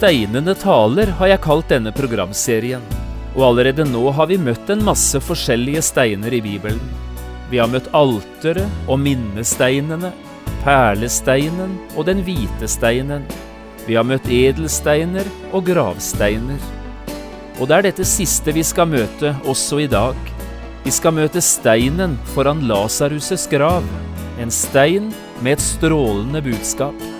Steinende taler har jeg kalt denne programserien, og allerede nå har vi møtt en masse forskjellige steiner i Bibelen. Vi har møtt alteret og minnesteinene, perlesteinen og den hvite steinen. Vi har møtt edelsteiner og gravsteiner. Og det er dette siste vi skal møte også i dag. Vi skal møte steinen foran Lasarus' grav. En stein med et strålende budskap.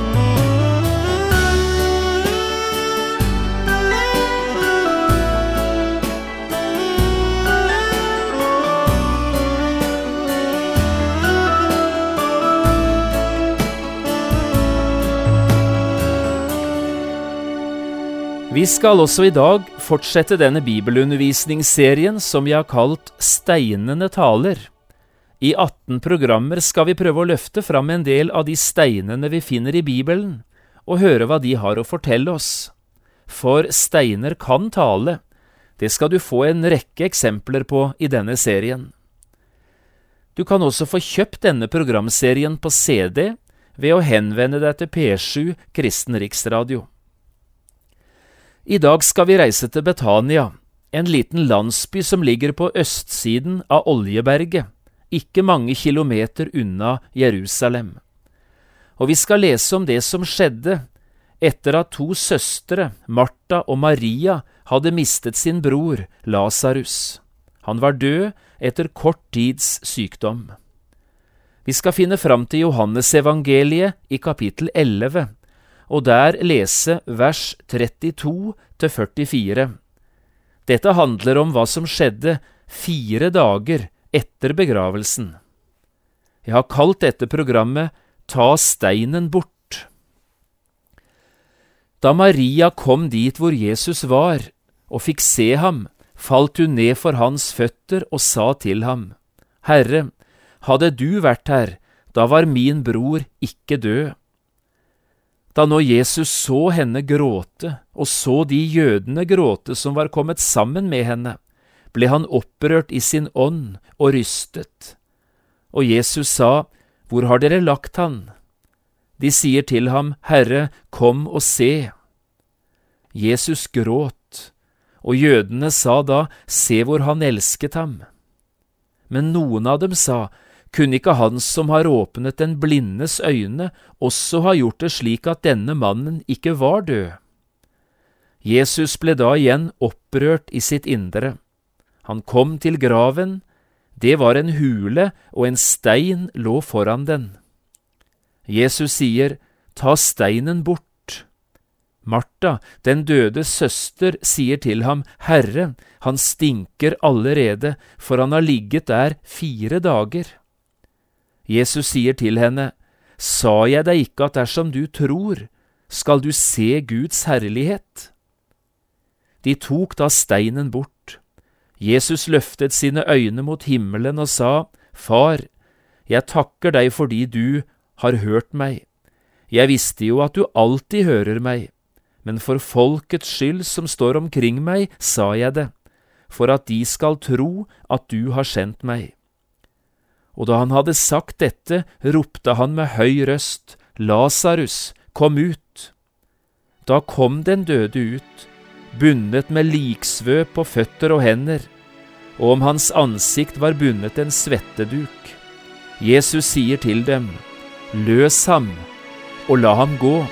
Vi skal også i dag fortsette denne bibelundervisningsserien som vi har kalt Steinende taler. I 18 programmer skal vi prøve å løfte fram en del av de steinene vi finner i Bibelen, og høre hva de har å fortelle oss. For steiner kan tale. Det skal du få en rekke eksempler på i denne serien. Du kan også få kjøpt denne programserien på CD ved å henvende deg til P7 Kristen Riksradio. I dag skal vi reise til Betania, en liten landsby som ligger på østsiden av Oljeberget, ikke mange kilometer unna Jerusalem. Og vi skal lese om det som skjedde etter at to søstre, Martha og Maria, hadde mistet sin bror, Lasarus. Han var død etter kort tids sykdom. Vi skal finne fram til Johannesevangeliet i kapittel 11 og der lese vers 32 til 44. Dette handler om hva som skjedde fire dager etter begravelsen. Jeg har kalt dette programmet Ta steinen bort. Da Maria kom dit hvor Jesus var, og fikk se ham, falt hun ned for hans føtter og sa til ham, Herre, hadde du vært her, da var min bror ikke død. Da nå Jesus så henne gråte, og så de jødene gråte som var kommet sammen med henne, ble han opprørt i sin ånd og rystet. Og Jesus sa, Hvor har dere lagt han? De sier til ham, Herre, kom og se. Jesus gråt, og jødene sa da, Se hvor han elsket ham. Men noen av dem sa, kunne ikke han som har åpnet den blindes øyne, også ha gjort det slik at denne mannen ikke var død? Jesus ble da igjen opprørt i sitt indre. Han kom til graven, det var en hule, og en stein lå foran den. Jesus sier, Ta steinen bort. Martha, den dødes søster, sier til ham, Herre, han stinker allerede, for han har ligget der fire dager. Jesus sier til henne, Sa jeg deg ikke at dersom du tror, skal du se Guds herlighet? De tok da steinen bort. Jesus løftet sine øyne mot himmelen og sa, Far, jeg takker deg fordi du har hørt meg. Jeg visste jo at du alltid hører meg, men for folkets skyld som står omkring meg, sa jeg det, for at de skal tro at du har sendt meg. Og da han hadde sagt dette, ropte han med høy røst, Lasarus, kom ut! Da kom den døde ut, bundet med liksvø på føtter og hender, og om hans ansikt var bundet en svetteduk. Jesus sier til dem, Løs ham, og la ham gå.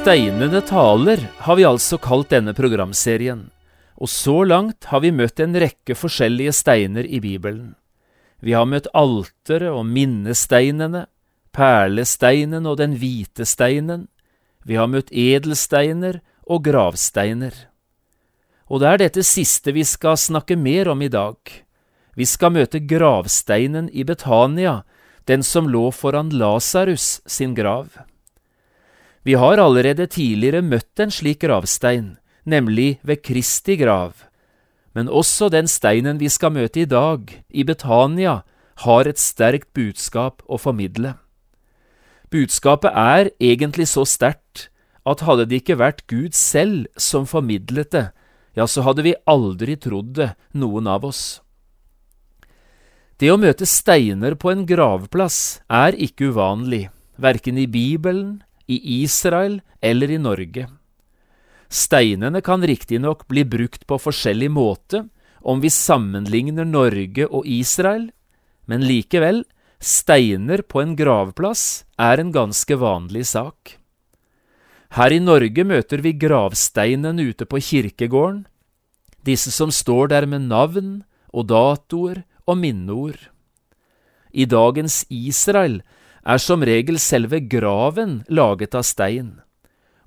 Steinende taler har vi altså kalt denne programserien, og så langt har vi møtt en rekke forskjellige steiner i Bibelen. Vi har møtt alteret og minnesteinene, perlesteinen og den hvite steinen. Vi har møtt edelsteiner og gravsteiner. Og det er dette siste vi skal snakke mer om i dag. Vi skal møte gravsteinen i Betania, den som lå foran Lasarus sin grav. Vi har allerede tidligere møtt en slik gravstein, nemlig ved Kristi grav. Men også den steinen vi skal møte i dag, i Betania, har et sterkt budskap å formidle. Budskapet er egentlig så sterkt at hadde det ikke vært Gud selv som formidlet det, ja, så hadde vi aldri trodd det, noen av oss. Det å møte steiner på en gravplass er ikke uvanlig, verken i Bibelen, i Israel eller i Norge. Steinene kan riktignok bli brukt på forskjellig måte om vi sammenligner Norge og Israel, men likevel, steiner på en gravplass er en ganske vanlig sak. Her i Norge møter vi gravsteinen ute på kirkegården, disse som står der med navn og datoer og minneord. I dagens Israel er som regel selve graven laget av stein,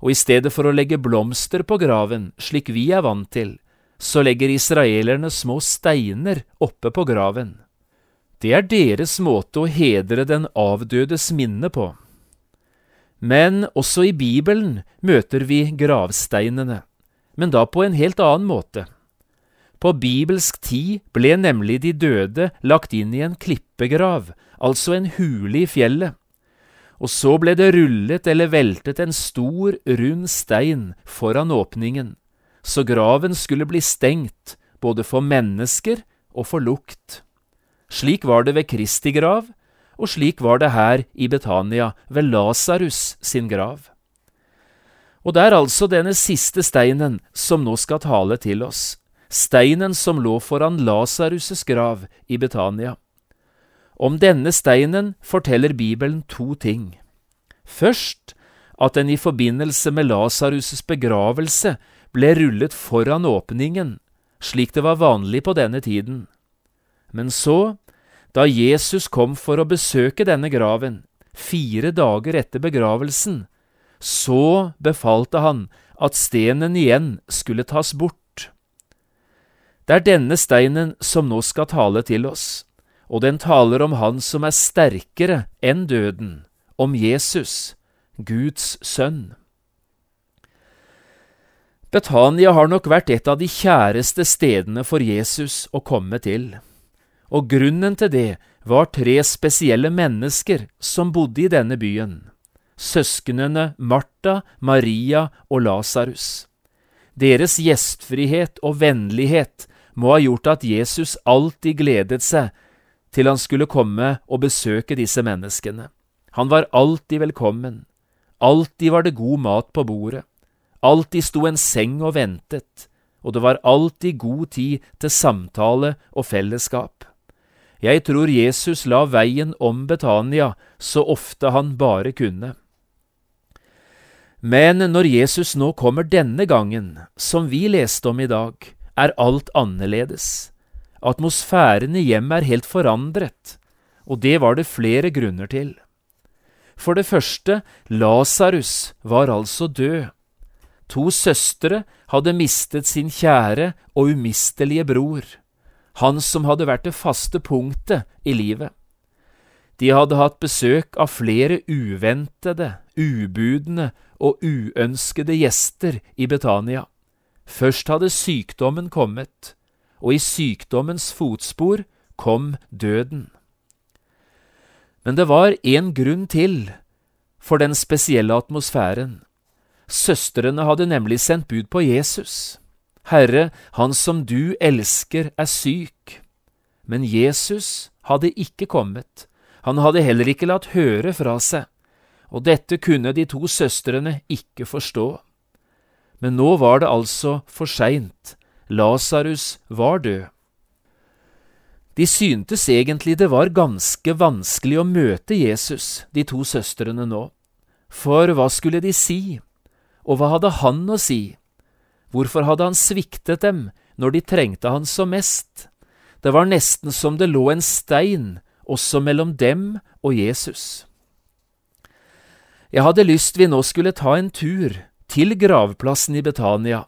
og i stedet for å legge blomster på graven, slik vi er vant til, så legger israelerne små steiner oppe på graven. Det er deres måte å hedre den avdødes minne på. Men også i Bibelen møter vi gravsteinene, men da på en helt annen måte. På bibelsk tid ble nemlig de døde lagt inn i en klippegrav, altså en hule i fjellet. Og så ble det rullet eller veltet en stor, rund stein foran åpningen, så graven skulle bli stengt både for mennesker og for lukt. Slik var det ved Kristi grav, og slik var det her i Betania, ved Lasarus sin grav. Og det er altså denne siste steinen som nå skal tale til oss steinen som lå foran Lasarus' grav i Betania. Om denne steinen forteller Bibelen to ting. Først at den i forbindelse med Lasarus' begravelse ble rullet foran åpningen, slik det var vanlig på denne tiden. Men så, da Jesus kom for å besøke denne graven, fire dager etter begravelsen, så befalte han at stenen igjen skulle tas bort det er denne steinen som nå skal tale til oss, og den taler om Han som er sterkere enn døden, om Jesus, Guds sønn. Betania har nok vært et av de kjæreste stedene for Jesus å komme til, og grunnen til det var tre spesielle mennesker som bodde i denne byen, søsknene Martha, Maria og Lasarus. Deres gjestfrihet og vennlighet må ha gjort at Jesus alltid gledet seg til han skulle komme og besøke disse menneskene. Han var alltid velkommen, alltid var det god mat på bordet, alltid sto en seng og ventet, og det var alltid god tid til samtale og fellesskap. Jeg tror Jesus la veien om Betania så ofte han bare kunne. Men når Jesus nå kommer denne gangen, som vi leste om i dag, er alt annerledes. Atmosfæren i hjemmet er helt forandret, og det var det flere grunner til. For det første, Lasarus var altså død. To søstre hadde mistet sin kjære og umistelige bror, han som hadde vært det faste punktet i livet. De hadde hatt besøk av flere uventede, ubudne og uønskede gjester i Betania. Først hadde sykdommen kommet, og i sykdommens fotspor kom døden. Men det var en grunn til for den spesielle atmosfæren. Søstrene hadde nemlig sendt bud på Jesus. Herre, han som du elsker, er syk. Men Jesus hadde ikke kommet, han hadde heller ikke latt høre fra seg, og dette kunne de to søstrene ikke forstå. Men nå var det altså for seint. Lasarus var død. De syntes egentlig det var ganske vanskelig å møte Jesus, de to søstrene nå. For hva skulle de si, og hva hadde han å si? Hvorfor hadde han sviktet dem når de trengte han som mest? Det var nesten som det lå en stein også mellom dem og Jesus. Jeg hadde lyst vi nå skulle ta en tur til gravplassen i Betania,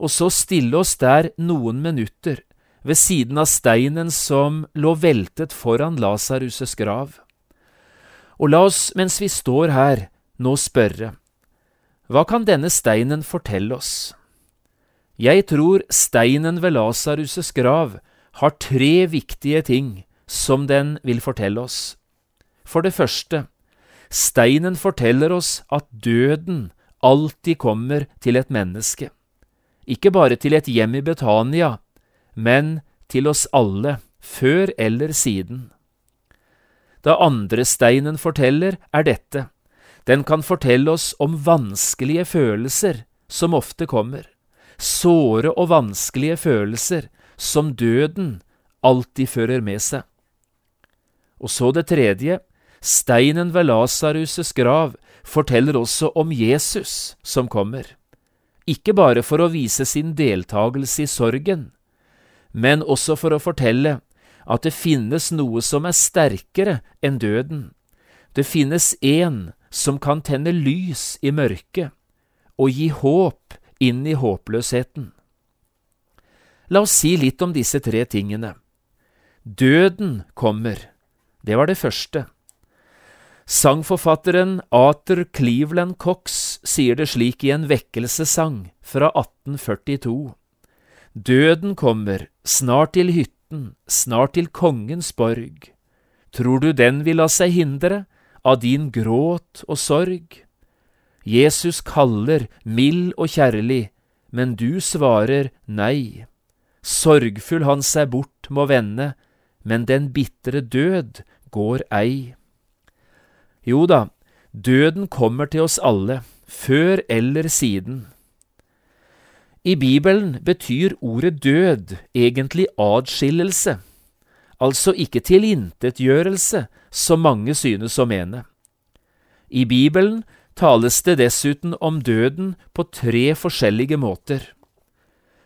og så stille oss der noen minutter ved siden av steinen som lå veltet foran Lasarus' grav. Og la oss, mens vi står her, nå spørre, hva kan denne steinen fortelle oss? Jeg tror steinen ved Lasarus' grav har tre viktige ting som den vil fortelle oss. For det første, Steinen forteller oss at døden alltid kommer til et menneske. Ikke bare til et hjem i Betania, men til oss alle, før eller siden. Det andre steinen forteller, er dette. Den kan fortelle oss om vanskelige følelser som ofte kommer, såre og vanskelige følelser som døden alltid fører med seg. Og så det tredje, Steinen ved Lasarus' grav forteller også om Jesus som kommer, ikke bare for å vise sin deltakelse i sorgen, men også for å fortelle at det finnes noe som er sterkere enn døden. Det finnes en som kan tenne lys i mørket og gi håp inn i håpløsheten. La oss si litt om disse tre tingene. Døden kommer, det var det første. Sangforfatteren Arthur Cleveland Cox sier det slik i en vekkelsessang fra 1842. Døden kommer, snart til hytten, snart til kongens borg. Tror du den vil la seg hindre av din gråt og sorg? Jesus kaller, mild og kjærlig, men du svarer nei. Sorgfull han seg bort må vende, men den bitre død går ei. Jo da, døden kommer til oss alle, før eller siden. I Bibelen betyr ordet død egentlig adskillelse, altså ikke tilintetgjørelse, som mange synes å mene. I Bibelen tales det dessuten om døden på tre forskjellige måter.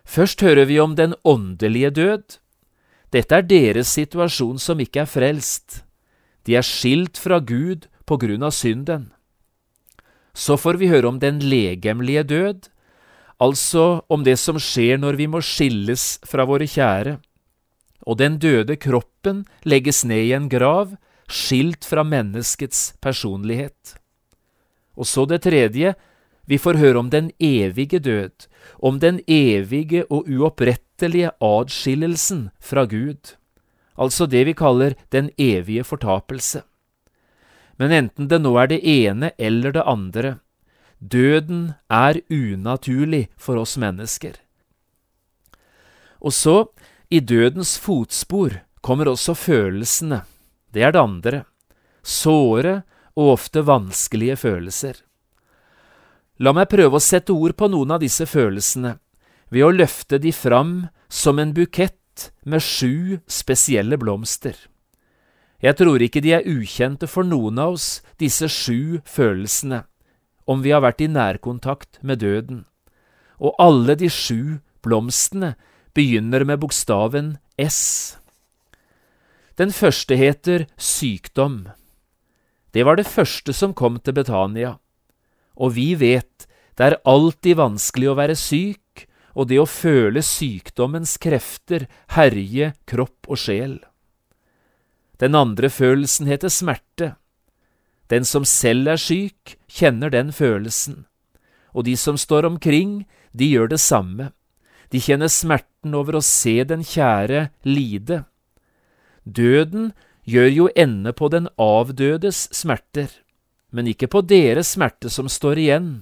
Først hører vi om den åndelige død. Dette er deres situasjon som ikke er frelst. De er skilt fra Gud på grunn av synden. Så får vi høre om den legemlige død, altså om det som skjer når vi må skilles fra våre kjære, og den døde kroppen legges ned i en grav, skilt fra menneskets personlighet. Og så det tredje, vi får høre om den evige død, om den evige og uopprettelige adskillelsen fra Gud, altså det vi kaller den evige fortapelse. Men enten det nå er det ene eller det andre, døden er unaturlig for oss mennesker. Og så, i dødens fotspor, kommer også følelsene, det er det andre, såre og ofte vanskelige følelser. La meg prøve å sette ord på noen av disse følelsene ved å løfte de fram som en bukett med sju spesielle blomster. Jeg tror ikke de er ukjente for noen av oss, disse sju følelsene, om vi har vært i nærkontakt med døden. Og alle de sju blomstene begynner med bokstaven S. Den første heter sykdom. Det var det første som kom til Betania. Og vi vet det er alltid vanskelig å være syk, og det å føle sykdommens krefter herje kropp og sjel. Den andre følelsen heter smerte. Den som selv er syk, kjenner den følelsen, og de som står omkring, de gjør det samme. De kjenner smerten over å se den kjære lide. Døden gjør jo ende på den avdødes smerter, men ikke på deres smerte som står igjen.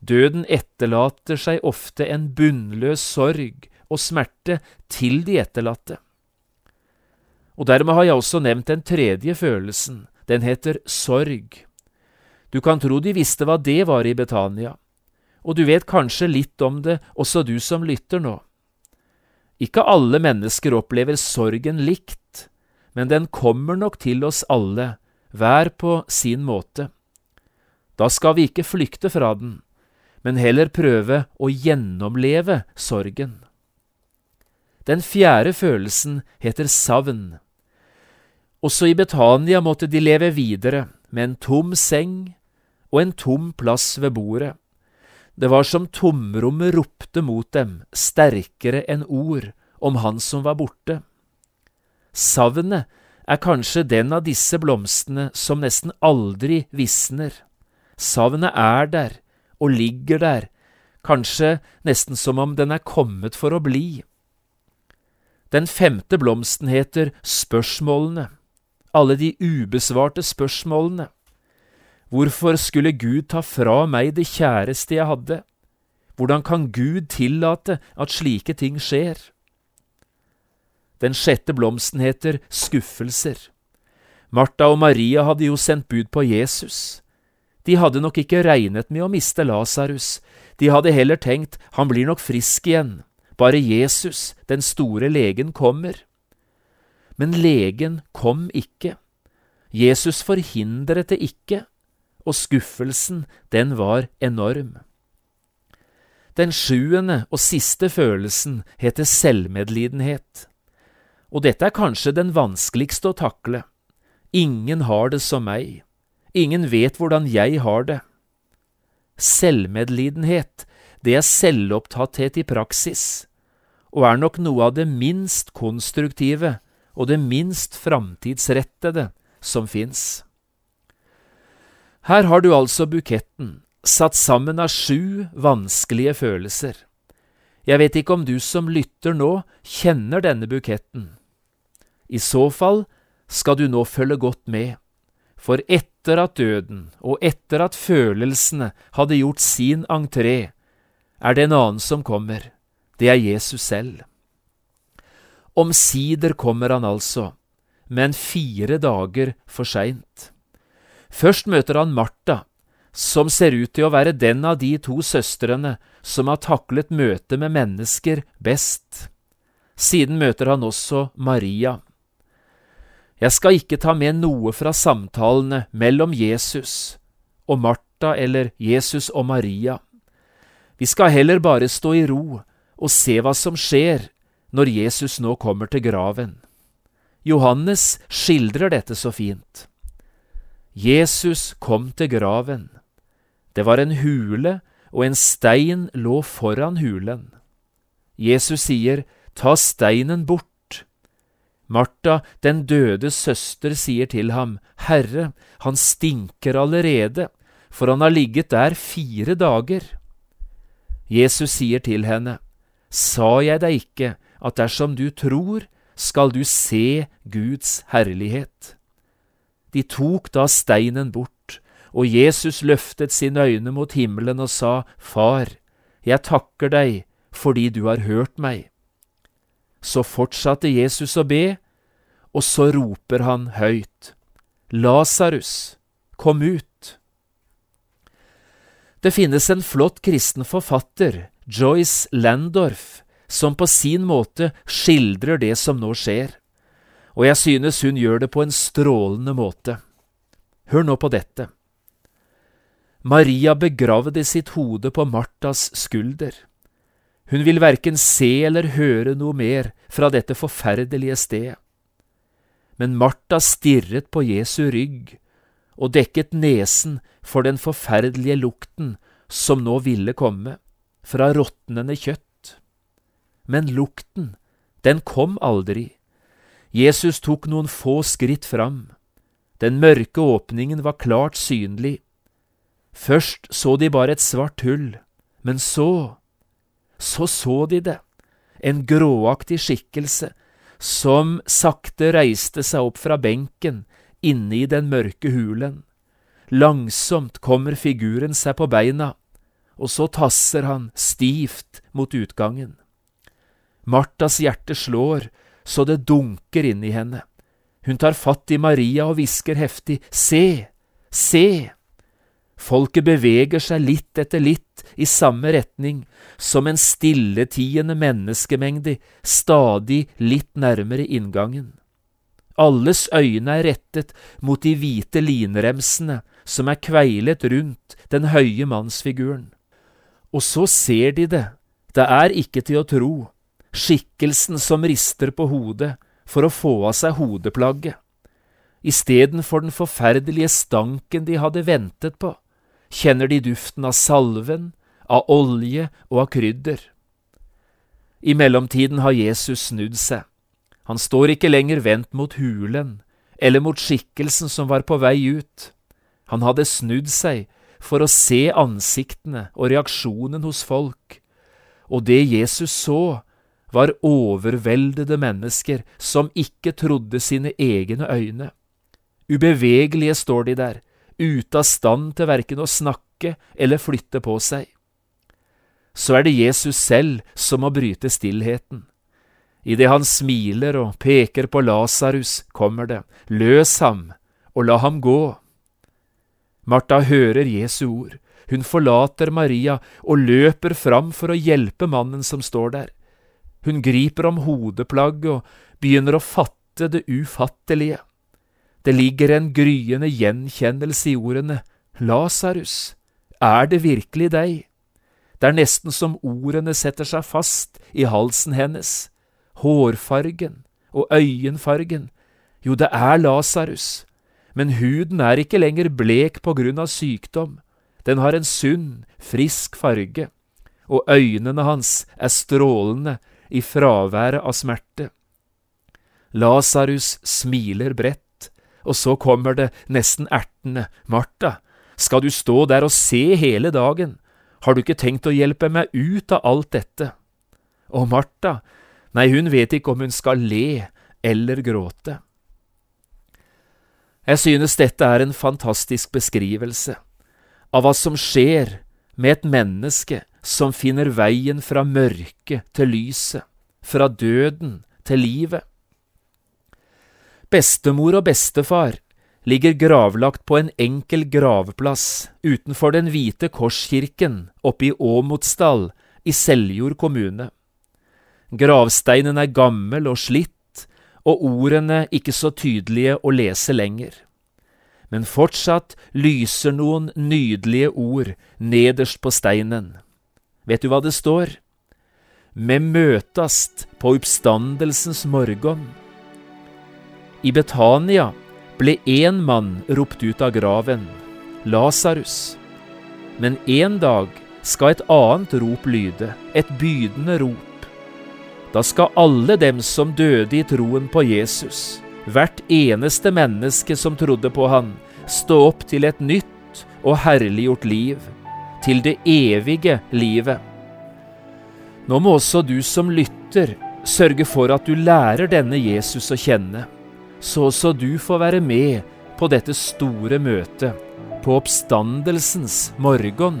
Døden etterlater seg ofte en bunnløs sorg og smerte til de etterlatte. Og dermed har jeg også nevnt den tredje følelsen, den heter sorg. Du kan tro de visste hva det var i Betania, og du vet kanskje litt om det, også du som lytter nå. Ikke alle mennesker opplever sorgen likt, men den kommer nok til oss alle, hver på sin måte. Da skal vi ikke flykte fra den, men heller prøve å gjennomleve sorgen. Den fjerde følelsen heter savn. Også i Betania måtte de leve videre, med en tom seng og en tom plass ved bordet. Det var som tomrommet ropte mot dem, sterkere enn ord, om han som var borte. Savnet er kanskje den av disse blomstene som nesten aldri visner. Savnet er der, og ligger der, kanskje nesten som om den er kommet for å bli. Den femte blomsten heter Spørsmålene, alle de ubesvarte spørsmålene. Hvorfor skulle Gud ta fra meg det kjæreste jeg hadde? Hvordan kan Gud tillate at slike ting skjer? Den sjette blomsten heter skuffelser. Martha og Maria hadde jo sendt bud på Jesus. De hadde nok ikke regnet med å miste Lasarus, de hadde heller tenkt han blir nok frisk igjen, bare Jesus, den store legen, kommer. Men legen kom ikke. Jesus forhindret det ikke, og skuffelsen, den var enorm. Den sjuende og siste følelsen heter selvmedlidenhet og dette er kanskje den vanskeligste å takle. Ingen har det som meg, ingen vet hvordan jeg har det. Selvmedlidenhet, det er selvopptatthet i praksis, og er nok noe av det minst konstruktive og det minst framtidsrettede som fins. Her har du altså buketten, satt sammen av sju vanskelige følelser. Jeg vet ikke om du som lytter nå, kjenner denne buketten. I så fall skal du nå følge godt med, for etter at døden og etter at følelsene hadde gjort sin entré, er det en annen som kommer, det er Jesus selv. Omsider kommer han altså, men fire dager for seint. Først møter han Martha, som ser ut til å være den av de to søstrene som har taklet møtet med mennesker best. Siden møter han også Maria. Jeg skal ikke ta med noe fra samtalene mellom Jesus og Martha eller Jesus og Maria. Vi skal heller bare stå i ro og se hva som skjer når Jesus nå kommer til graven. Johannes skildrer dette så fint. Jesus kom til graven. Det var en hule, og en stein lå foran hulen. Jesus sier, Ta steinen bort. Martha, den døde søster, sier til ham, Herre, han stinker allerede, for han har ligget der fire dager. Jesus sier til henne, Sa jeg deg ikke at dersom du tror, skal du se Guds herlighet? De tok da steinen bort og Jesus løftet sine øyne mot himmelen og sa, Far, jeg takker deg fordi du har hørt meg. Så fortsatte Jesus å be, og så roper han høyt, Lasarus, kom ut! Det finnes en flott kristen forfatter, Joyce Landorf, som på sin måte skildrer det som nå skjer, og jeg synes hun gjør det på en strålende måte. Hør nå på dette. Maria begravde sitt hode på Martas skulder. Hun vil verken se eller høre noe mer fra dette forferdelige stedet. Men Martha stirret på Jesu rygg og dekket nesen for den forferdelige lukten som nå ville komme, fra råtnende kjøtt. Men lukten, den kom aldri. Jesus tok noen få skritt fram. Den mørke åpningen var klart synlig, Først så de bare et svart hull, men så, så så de det, en gråaktig skikkelse som sakte reiste seg opp fra benken inne i den mørke hulen. Langsomt kommer figuren seg på beina, og så tasser han stivt mot utgangen. Martas hjerte slår så det dunker inni henne. Hun tar fatt i Maria og hvisker heftig, Se, se! Folket beveger seg litt etter litt i samme retning, som en stilletiende menneskemengde, stadig litt nærmere inngangen. Alles øyne er rettet mot de hvite linremsene som er kveilet rundt den høye mannsfiguren. Og så ser de det, det er ikke til å tro, skikkelsen som rister på hodet for å få av seg hodeplagget. Istedenfor den forferdelige stanken de hadde ventet på, kjenner de duften av salven, av olje og av krydder. I mellomtiden har Jesus snudd seg. Han står ikke lenger vendt mot hulen eller mot skikkelsen som var på vei ut. Han hadde snudd seg for å se ansiktene og reaksjonen hos folk, og det Jesus så, var overveldede mennesker som ikke trodde sine egne øyne. Ubevegelige står de der, ute av stand til verken å snakke eller flytte på seg. Så er det Jesus selv som må bryte stillheten. Idet han smiler og peker på Lasarus, kommer det, løs ham og la ham gå. Martha hører Jesu ord, hun forlater Maria og løper fram for å hjelpe mannen som står der. Hun griper om hodeplagget og begynner å fatte det ufattelige. Det ligger en gryende gjenkjennelse i ordene Lasarus, er det virkelig deg? Det er nesten som ordene setter seg fast i halsen hennes. Hårfargen og øyenfargen, jo, det er Lasarus, men huden er ikke lenger blek på grunn av sykdom, den har en sunn, frisk farge, og øynene hans er strålende i fraværet av smerte. Lasarus smiler bredt og så kommer det nesten ertende, Martha, skal du stå der og se hele dagen, har du ikke tenkt å hjelpe meg ut av alt dette? Og Martha, nei, hun vet ikke om hun skal le eller gråte. Jeg synes dette er en fantastisk beskrivelse av hva som skjer med et menneske som finner veien fra mørket til lyset, fra døden til livet. Bestemor og bestefar ligger gravlagt på en enkel gravplass utenfor den hvite korskirken oppe i Åmotsdal i Seljord kommune. Gravsteinen er gammel og slitt, og ordene ikke så tydelige å lese lenger. Men fortsatt lyser noen nydelige ord nederst på steinen. Vet du hva det står? Me møtast på oppstandelsens morgon i Betania ble én mann ropt ut av graven, Lasarus. Men en dag skal et annet rop lyde, et bydende rop. Da skal alle dem som døde i troen på Jesus, hvert eneste menneske som trodde på han, stå opp til et nytt og herliggjort liv, til det evige livet. Nå må også du som lytter, sørge for at du lærer denne Jesus å kjenne så også du får være med på dette store møtet på oppstandelsens morgen.